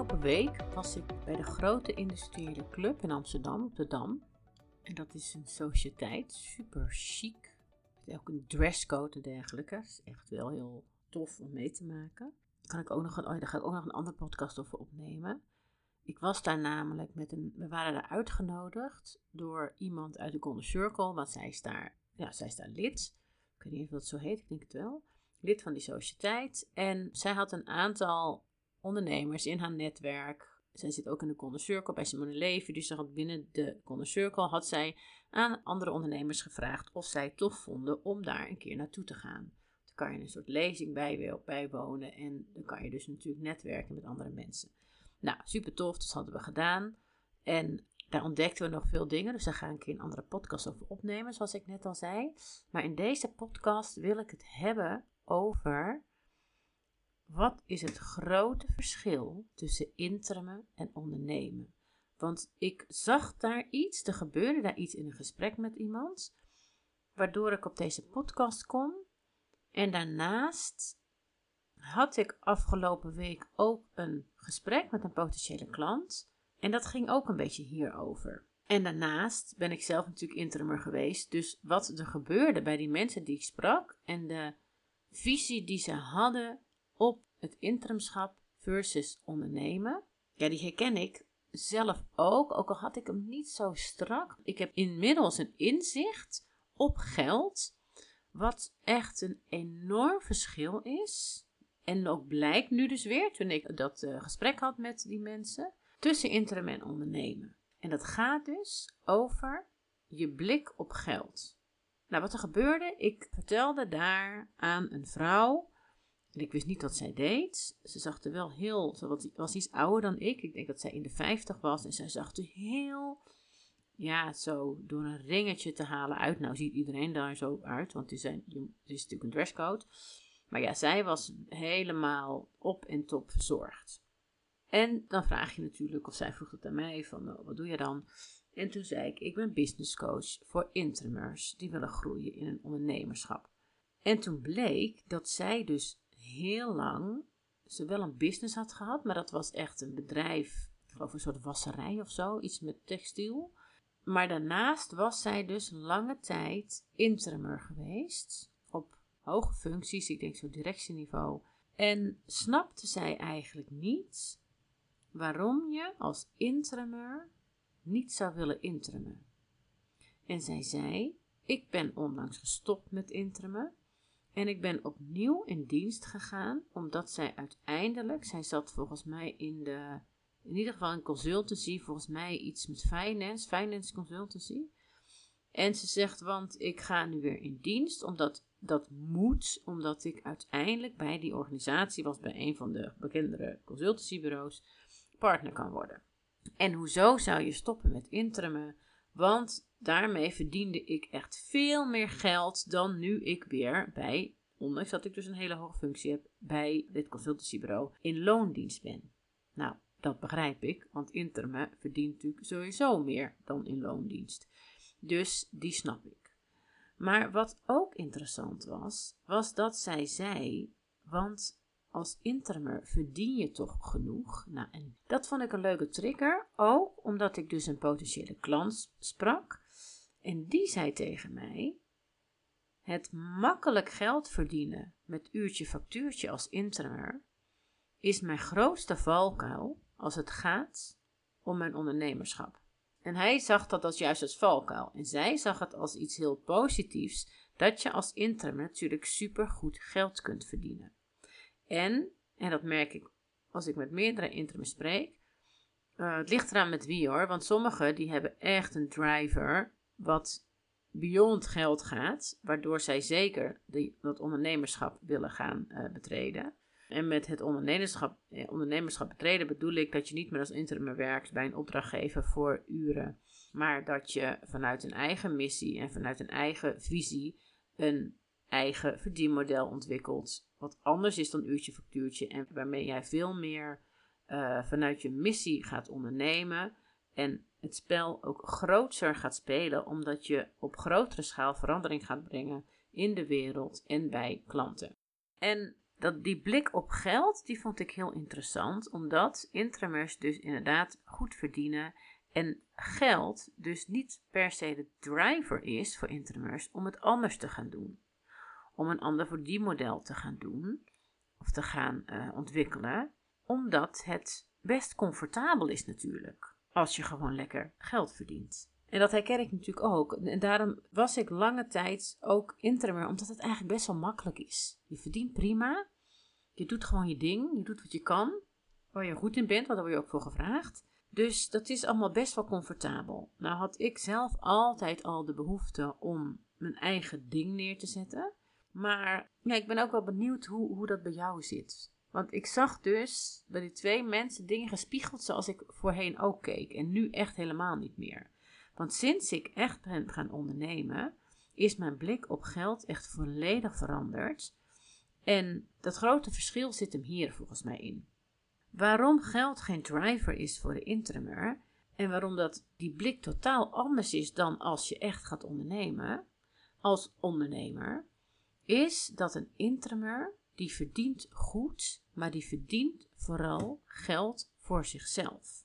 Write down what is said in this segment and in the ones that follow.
Afgelopen week was ik bij de grote industriële club in Amsterdam op de Dam. En dat is een sociëteit, super chic. Met ook een dresscode en dergelijke. Dat is echt wel heel tof om mee te maken. Kan ik ook nog een, oh, daar ga ik ook nog een andere podcast over opnemen. Ik was daar namelijk met een. We waren daar uitgenodigd door iemand uit de Golden Circle, want zij is daar, ja, zij is daar lid. Ik weet niet of dat zo heet, ik denk het wel. Lid van die sociëteit. En zij had een aantal ondernemers in haar netwerk. Zij zit ook in de Golden Circle bij Simone Levy. Dus binnen de Golden Circle had zij aan andere ondernemers gevraagd of zij het tof vonden om daar een keer naartoe te gaan. Dan kan je een soort lezing bij, bijwonen en dan kan je dus natuurlijk netwerken met andere mensen. Nou, super tof, dat hadden we gedaan. En daar ontdekten we nog veel dingen, dus daar ga ik een andere podcast over opnemen, zoals ik net al zei. Maar in deze podcast wil ik het hebben over wat is het grote verschil tussen interemen en ondernemen? Want ik zag daar iets, er gebeurde daar iets in een gesprek met iemand, waardoor ik op deze podcast kom. En daarnaast had ik afgelopen week ook een gesprek met een potentiële klant. En dat ging ook een beetje hierover. En daarnaast ben ik zelf natuurlijk interimer geweest. Dus wat er gebeurde bij die mensen die ik sprak en de visie die ze hadden op het interimschap versus ondernemen. Ja, die herken ik zelf ook, ook al had ik hem niet zo strak. Ik heb inmiddels een inzicht op geld, wat echt een enorm verschil is. En ook blijkt nu dus weer, toen ik dat uh, gesprek had met die mensen, tussen interim en ondernemen. En dat gaat dus over je blik op geld. Nou, wat er gebeurde, ik vertelde daar aan een vrouw en ik wist niet wat zij deed. Ze zag er wel heel, ze was iets ouder dan ik. Ik denk dat zij in de 50 was. En zij zag er heel, ja, zo door een ringetje te halen uit. Nou ziet iedereen daar zo uit, want het is, natuurlijk een dresscode. Maar ja, zij was helemaal op en top verzorgd. En dan vraag je natuurlijk, of zij vroeg het aan mij, van nou, wat doe je dan? En toen zei ik, ik ben business coach voor interimers die willen groeien in een ondernemerschap. En toen bleek dat zij dus heel lang ze wel een business had gehad, maar dat was echt een bedrijf, ik geloof een soort wasserij of zo, iets met textiel. Maar daarnaast was zij dus lange tijd interimer geweest, op hoge functies, ik denk zo directieniveau. En snapte zij eigenlijk niet waarom je als interimer niet zou willen interimen. En zij zei: Ik ben onlangs gestopt met interimen en ik ben opnieuw in dienst gegaan, omdat zij uiteindelijk, zij zat volgens mij in de, in ieder geval in consultancy, volgens mij iets met finance, finance consultancy. En ze zegt, want ik ga nu weer in dienst, omdat dat moet, omdat ik uiteindelijk bij die organisatie, was bij een van de bekendere consultancybureaus, partner kan worden. En hoezo zou je stoppen met interimen? Want daarmee verdiende ik echt veel meer geld dan nu ik weer bij, ondanks dat ik dus een hele hoge functie heb, bij dit consultancybureau in loondienst ben. Nou, dat begrijp ik, want interim verdient natuurlijk sowieso meer dan in loondienst. Dus die snap ik. Maar wat ook interessant was, was dat zij zei, want als interimer verdien je toch genoeg? Nou, en dat vond ik een leuke trigger, ook omdat ik dus een potentiële klant sprak. En die zei tegen mij: Het makkelijk geld verdienen met uurtje factuurtje als interimer is mijn grootste valkuil als het gaat om mijn ondernemerschap. En hij zag dat als juist als valkuil. En zij zag het als iets heel positiefs dat je als interimer natuurlijk supergoed geld kunt verdienen. En, en dat merk ik als ik met meerdere interims spreek, uh, het ligt eraan met wie hoor, want sommigen die hebben echt een driver wat beyond geld gaat, waardoor zij zeker die, dat ondernemerschap willen gaan uh, betreden. En met het ondernemerschap, eh, ondernemerschap betreden bedoel ik dat je niet meer als interim werkt bij een opdrachtgever voor uren, maar dat je vanuit een eigen missie en vanuit een eigen visie een eigen verdienmodel ontwikkelt. Wat anders is dan uurtje factuurtje en waarmee jij veel meer uh, vanuit je missie gaat ondernemen. En het spel ook groter gaat spelen, omdat je op grotere schaal verandering gaat brengen in de wereld en bij klanten. En dat die blik op geld, die vond ik heel interessant, omdat intramers dus inderdaad goed verdienen en geld dus niet per se de driver is voor intramers om het anders te gaan doen. Om een ander voor die model te gaan doen of te gaan uh, ontwikkelen, omdat het best comfortabel is natuurlijk als je gewoon lekker geld verdient. En dat herken ik natuurlijk ook. En daarom was ik lange tijd ook interimmer, omdat het eigenlijk best wel makkelijk is. Je verdient prima. Je doet gewoon je ding. Je doet wat je kan. Waar je goed in bent, want daar word je ook voor gevraagd. Dus dat is allemaal best wel comfortabel. Nou had ik zelf altijd al de behoefte om mijn eigen ding neer te zetten. Maar ja, ik ben ook wel benieuwd hoe, hoe dat bij jou zit. Want ik zag dus bij die twee mensen dingen gespiegeld zoals ik voorheen ook keek. En nu echt helemaal niet meer. Want sinds ik echt ben gaan ondernemen, is mijn blik op geld echt volledig veranderd. En dat grote verschil zit hem hier volgens mij in. Waarom geld geen driver is voor de interimer en waarom dat die blik totaal anders is dan als je echt gaat ondernemen, als ondernemer, is dat een interimer die verdient goed, maar die verdient vooral geld voor zichzelf.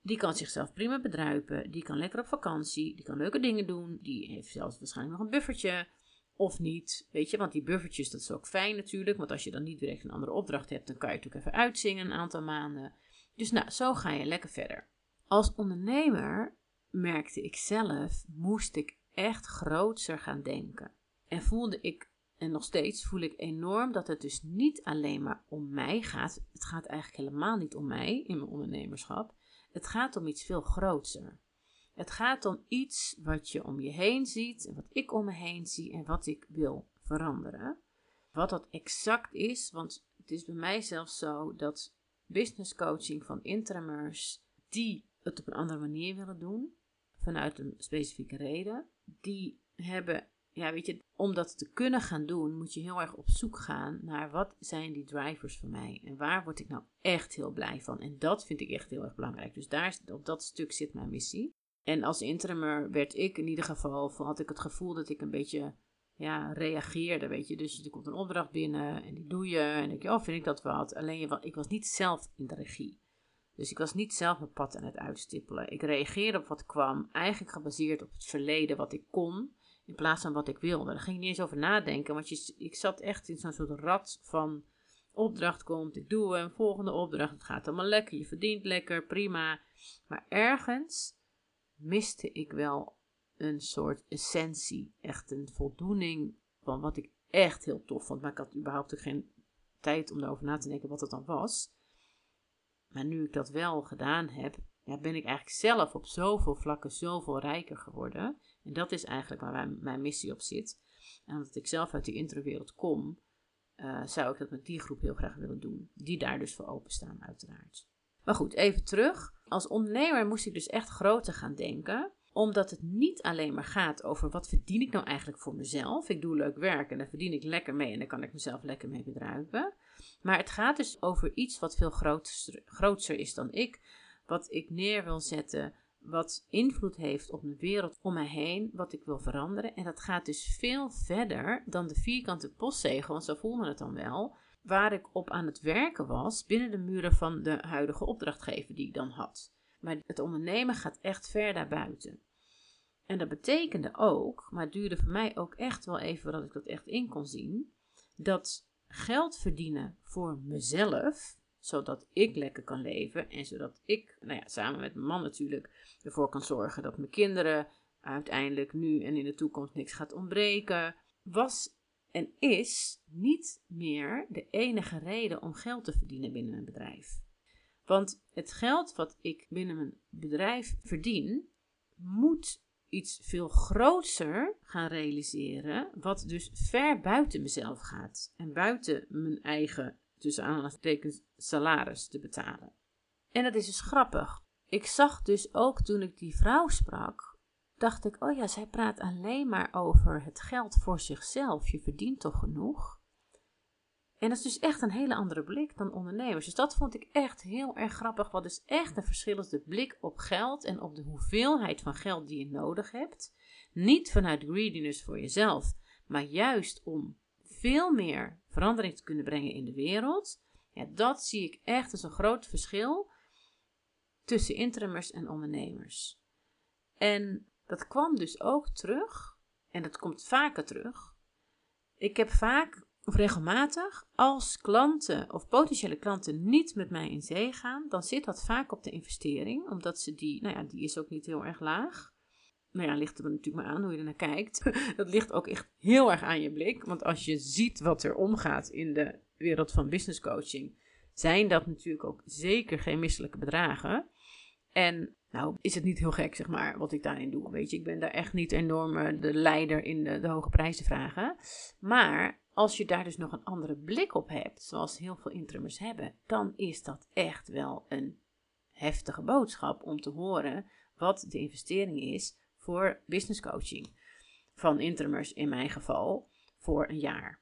Die kan zichzelf prima bedruipen, die kan lekker op vakantie, die kan leuke dingen doen, die heeft zelfs waarschijnlijk nog een buffertje. Of niet, weet je, want die buffertjes, dat is ook fijn natuurlijk. Want als je dan niet direct een andere opdracht hebt, dan kan je natuurlijk even uitzingen een aantal maanden. Dus nou, zo ga je lekker verder. Als ondernemer merkte ik zelf, moest ik echt grootser gaan denken. En voelde ik, en nog steeds voel ik enorm dat het dus niet alleen maar om mij gaat. Het gaat eigenlijk helemaal niet om mij in mijn ondernemerschap. Het gaat om iets veel groter. Het gaat om iets wat je om je heen ziet en wat ik om me heen zie en wat ik wil veranderen. Wat dat exact is, want het is bij mij zelfs zo dat business coaching van interimers die het op een andere manier willen doen, vanuit een specifieke reden, die hebben, ja weet je, om dat te kunnen gaan doen, moet je heel erg op zoek gaan naar wat zijn die drivers voor mij en waar word ik nou echt heel blij van. En dat vind ik echt heel erg belangrijk. Dus daar, op dat stuk zit mijn missie. En als interimer werd ik in ieder geval, had ik het gevoel dat ik een beetje ja, reageerde, weet je. Dus er komt een opdracht binnen en die doe je en je, oh, vind ik dat wat. Alleen ik was niet zelf in de regie. Dus ik was niet zelf mijn pad aan het uitstippelen. Ik reageerde op wat kwam, eigenlijk gebaseerd op het verleden wat ik kon, in plaats van wat ik wilde. Daar ging ik niet eens over nadenken, want je, ik zat echt in zo'n soort rat van opdracht komt, ik doe een volgende opdracht, het gaat allemaal lekker, je verdient lekker, prima. Maar ergens miste ik wel een soort essentie, echt een voldoening van wat ik echt heel tof vond. Maar ik had überhaupt geen tijd om erover na te denken wat het dan was. Maar nu ik dat wel gedaan heb, ja, ben ik eigenlijk zelf op zoveel vlakken zoveel rijker geworden. En dat is eigenlijk waar mijn missie op zit. En omdat ik zelf uit die introwereld kom, uh, zou ik dat met die groep heel graag willen doen. Die daar dus voor openstaan, uiteraard. Maar goed, even terug. Als ondernemer moest ik dus echt groter gaan denken omdat het niet alleen maar gaat over wat verdien ik nou eigenlijk voor mezelf. Ik doe leuk werk en daar verdien ik lekker mee en daar kan ik mezelf lekker mee bedruipen. Maar het gaat dus over iets wat veel groter, groter is dan ik. Wat ik neer wil zetten, wat invloed heeft op de wereld om mij heen, wat ik wil veranderen. En dat gaat dus veel verder dan de vierkante postzegel, want zo voelde het dan wel waar ik op aan het werken was binnen de muren van de huidige opdrachtgever die ik dan had. Maar het ondernemen gaat echt ver daarbuiten. En dat betekende ook, maar het duurde voor mij ook echt wel even voordat ik dat echt in kon zien, dat geld verdienen voor mezelf, zodat ik lekker kan leven en zodat ik, nou ja, samen met mijn man natuurlijk, ervoor kan zorgen dat mijn kinderen uiteindelijk nu en in de toekomst niks gaat ontbreken, was en is niet meer de enige reden om geld te verdienen binnen een bedrijf. Want het geld wat ik binnen mijn bedrijf verdien, moet iets veel groter gaan realiseren, wat dus ver buiten mezelf gaat en buiten mijn eigen, tussen aanhalingstekens, salaris te betalen. En dat is dus grappig. Ik zag dus ook toen ik die vrouw sprak, dacht ik, oh ja, zij praat alleen maar over het geld voor zichzelf. Je verdient toch genoeg? En dat is dus echt een hele andere blik dan ondernemers. Dus dat vond ik echt heel erg grappig. Wat dus echt een verschil is, de blik op geld en op de hoeveelheid van geld die je nodig hebt. Niet vanuit greediness voor jezelf, maar juist om veel meer verandering te kunnen brengen in de wereld. Dat zie ik echt als een groot verschil tussen interimers en ondernemers. En dat kwam dus ook terug, en dat komt vaker terug. Ik heb vaak of regelmatig, als klanten of potentiële klanten niet met mij in zee gaan, dan zit dat vaak op de investering, omdat ze die, nou ja, die is ook niet heel erg laag. Nou ja, ligt er natuurlijk maar aan hoe je er naar kijkt. Dat ligt ook echt heel erg aan je blik, want als je ziet wat er omgaat in de wereld van business coaching, zijn dat natuurlijk ook zeker geen misselijke bedragen. En nou is het niet heel gek, zeg maar, wat ik daarin doe. Weet je, ik ben daar echt niet enorm eh, de leider in de, de hoge prijzen vragen. Maar als je daar dus nog een andere blik op hebt, zoals heel veel interimers hebben, dan is dat echt wel een heftige boodschap om te horen wat de investering is voor business coaching. Van interimers in mijn geval voor een jaar.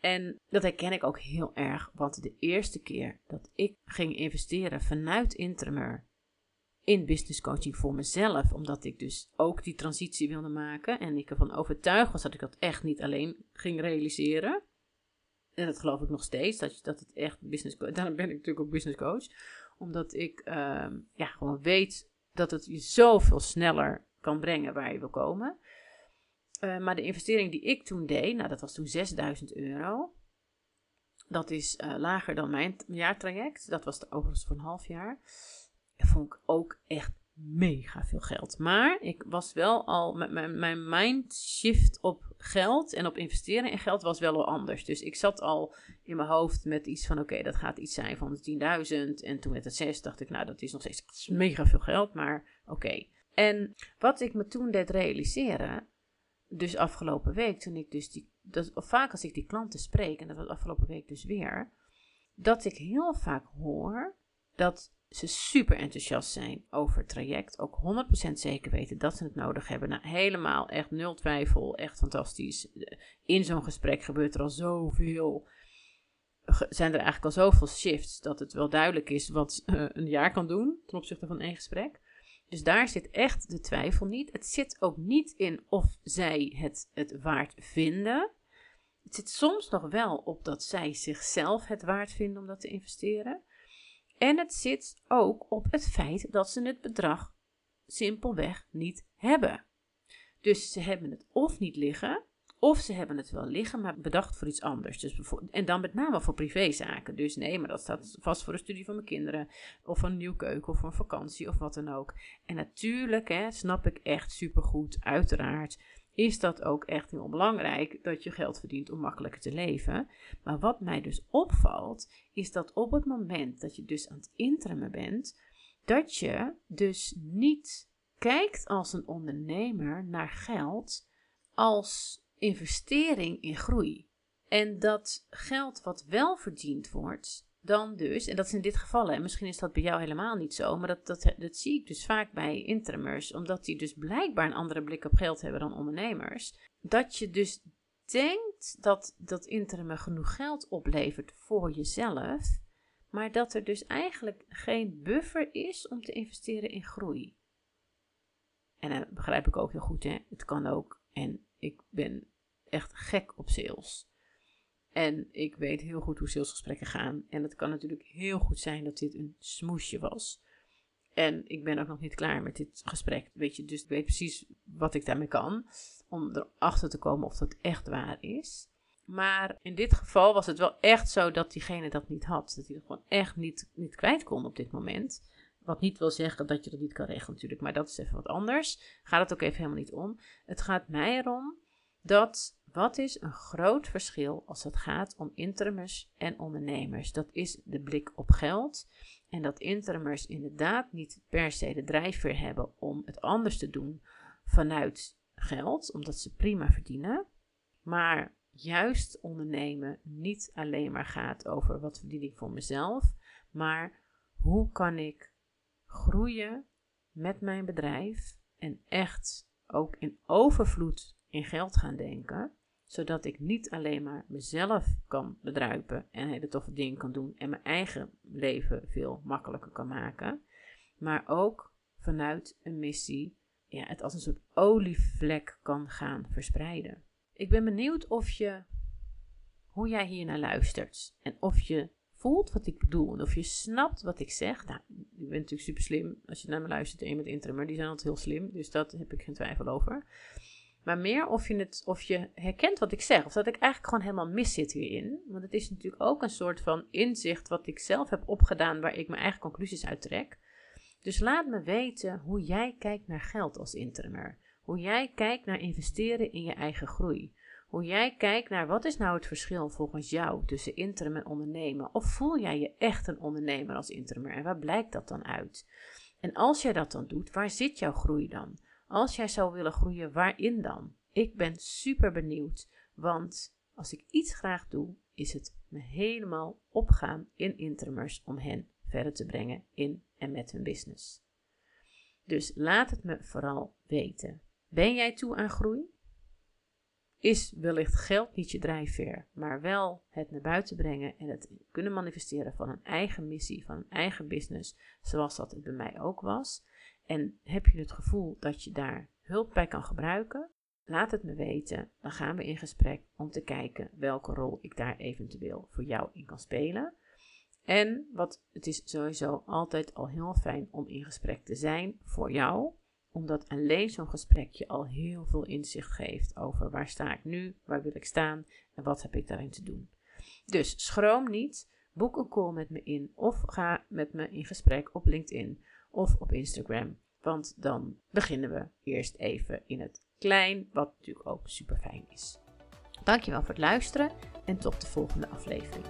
En dat herken ik ook heel erg, want de eerste keer dat ik ging investeren vanuit interimer in business coaching voor mezelf, omdat ik dus ook die transitie wilde maken en ik ervan overtuigd was dat ik dat echt niet alleen ging realiseren. En dat geloof ik nog steeds, dat, dat het echt business coach, daarom ben ik natuurlijk ook business coach, omdat ik ehm, ja, gewoon weet dat het je zoveel sneller kan brengen waar je wil komen. Uh, maar de investering die ik toen deed, nou dat was toen 6000 euro. Dat is uh, lager dan mijn jaartraject. Dat was de overigens voor een half jaar vond ik ook echt mega veel geld. Maar ik was wel al mijn, mijn mind shift op geld en op investeren in geld was wel al anders. Dus ik zat al in mijn hoofd met iets van oké, dat gaat iets zijn van 10.000. En toen met het 6 dacht ik, nou dat is nog steeds mega veel geld, maar oké. En wat ik me toen deed realiseren, dus afgelopen week, toen ik dus die, dat, vaak als ik die klanten spreek, en dat was afgelopen week dus weer, dat ik heel vaak hoor dat ze super enthousiast zijn over het traject. Ook 100% zeker weten dat ze het nodig hebben. Nou, helemaal echt nul twijfel. Echt fantastisch. In zo'n gesprek gebeurt er al zoveel. Zijn er eigenlijk al zoveel shifts dat het wel duidelijk is wat uh, een jaar kan doen ten opzichte van één gesprek. Dus daar zit echt de twijfel niet. Het zit ook niet in of zij het, het waard vinden. Het zit soms nog wel op dat zij zichzelf het waard vinden om dat te investeren. En het zit ook op het feit dat ze het bedrag simpelweg niet hebben. Dus ze hebben het of niet liggen, of ze hebben het wel liggen, maar bedacht voor iets anders. Dus en dan met name voor privézaken. Dus nee, maar dat staat vast voor de studie van mijn kinderen. Of een nieuw keuken, of een vakantie, of wat dan ook. En natuurlijk, hè, snap ik echt supergoed, uiteraard is dat ook echt heel belangrijk dat je geld verdient om makkelijker te leven. Maar wat mij dus opvalt, is dat op het moment dat je dus aan het intremen bent, dat je dus niet kijkt als een ondernemer naar geld als investering in groei. En dat geld wat wel verdiend wordt, dan dus, en dat is in dit geval, en misschien is dat bij jou helemaal niet zo, maar dat, dat, dat zie ik dus vaak bij interimers, omdat die dus blijkbaar een andere blik op geld hebben dan ondernemers, dat je dus denkt dat dat interim genoeg geld oplevert voor jezelf, maar dat er dus eigenlijk geen buffer is om te investeren in groei. En dat begrijp ik ook heel goed, hè? het kan ook, en ik ben echt gek op sales. En ik weet heel goed hoe salesgesprekken gaan. En het kan natuurlijk heel goed zijn dat dit een smoesje was. En ik ben ook nog niet klaar met dit gesprek. Weet je, dus ik weet precies wat ik daarmee kan. Om erachter te komen of dat echt waar is. Maar in dit geval was het wel echt zo dat diegene dat niet had. Dat hij het gewoon echt niet, niet kwijt kon op dit moment. Wat niet wil zeggen dat je dat niet kan regelen natuurlijk. Maar dat is even wat anders. Gaat het ook even helemaal niet om. Het gaat mij erom dat wat is een groot verschil als het gaat om interimers en ondernemers? Dat is de blik op geld. En dat interimers inderdaad niet per se de drijfveer hebben om het anders te doen vanuit geld, omdat ze prima verdienen. Maar juist ondernemen niet alleen maar gaat over wat verdien ik voor mezelf, maar hoe kan ik groeien met mijn bedrijf en echt ook in overvloed in geld gaan denken zodat ik niet alleen maar mezelf kan bedruipen en hele toffe dingen kan doen en mijn eigen leven veel makkelijker kan maken, maar ook vanuit een missie ja, het als een soort olievlek kan gaan verspreiden. Ik ben benieuwd of je hoe jij hier naar luistert. En of je voelt wat ik bedoel. En of je snapt wat ik zeg. Nou, je bent natuurlijk super slim. Als je naar me luistert en je bent interimmer, die zijn altijd heel slim. Dus dat heb ik geen twijfel over. Maar meer of je, het, of je herkent wat ik zeg. Of dat ik eigenlijk gewoon helemaal mis zit hierin. Want het is natuurlijk ook een soort van inzicht wat ik zelf heb opgedaan. Waar ik mijn eigen conclusies uit trek. Dus laat me weten hoe jij kijkt naar geld als interimmer. Hoe jij kijkt naar investeren in je eigen groei. Hoe jij kijkt naar wat is nou het verschil volgens jou tussen interim en ondernemen. Of voel jij je echt een ondernemer als interimmer en waar blijkt dat dan uit? En als jij dat dan doet, waar zit jouw groei dan? Als jij zou willen groeien, waarin dan? Ik ben super benieuwd, want als ik iets graag doe, is het me helemaal opgaan in interimers om hen verder te brengen in en met hun business. Dus laat het me vooral weten. Ben jij toe aan groei? Is wellicht geld niet je drijfveer, maar wel het naar buiten brengen en het kunnen manifesteren van een eigen missie, van een eigen business, zoals dat het bij mij ook was? En heb je het gevoel dat je daar hulp bij kan gebruiken? Laat het me weten. Dan gaan we in gesprek om te kijken welke rol ik daar eventueel voor jou in kan spelen. En wat, het is sowieso altijd al heel fijn om in gesprek te zijn voor jou, omdat alleen zo'n gesprek je al heel veel inzicht geeft over waar sta ik nu, waar wil ik staan en wat heb ik daarin te doen. Dus schroom niet, boek een call met me in of ga met me in gesprek op LinkedIn of op Instagram. Want dan beginnen we eerst even in het klein, wat natuurlijk ook super fijn is. Dankjewel voor het luisteren en tot de volgende aflevering.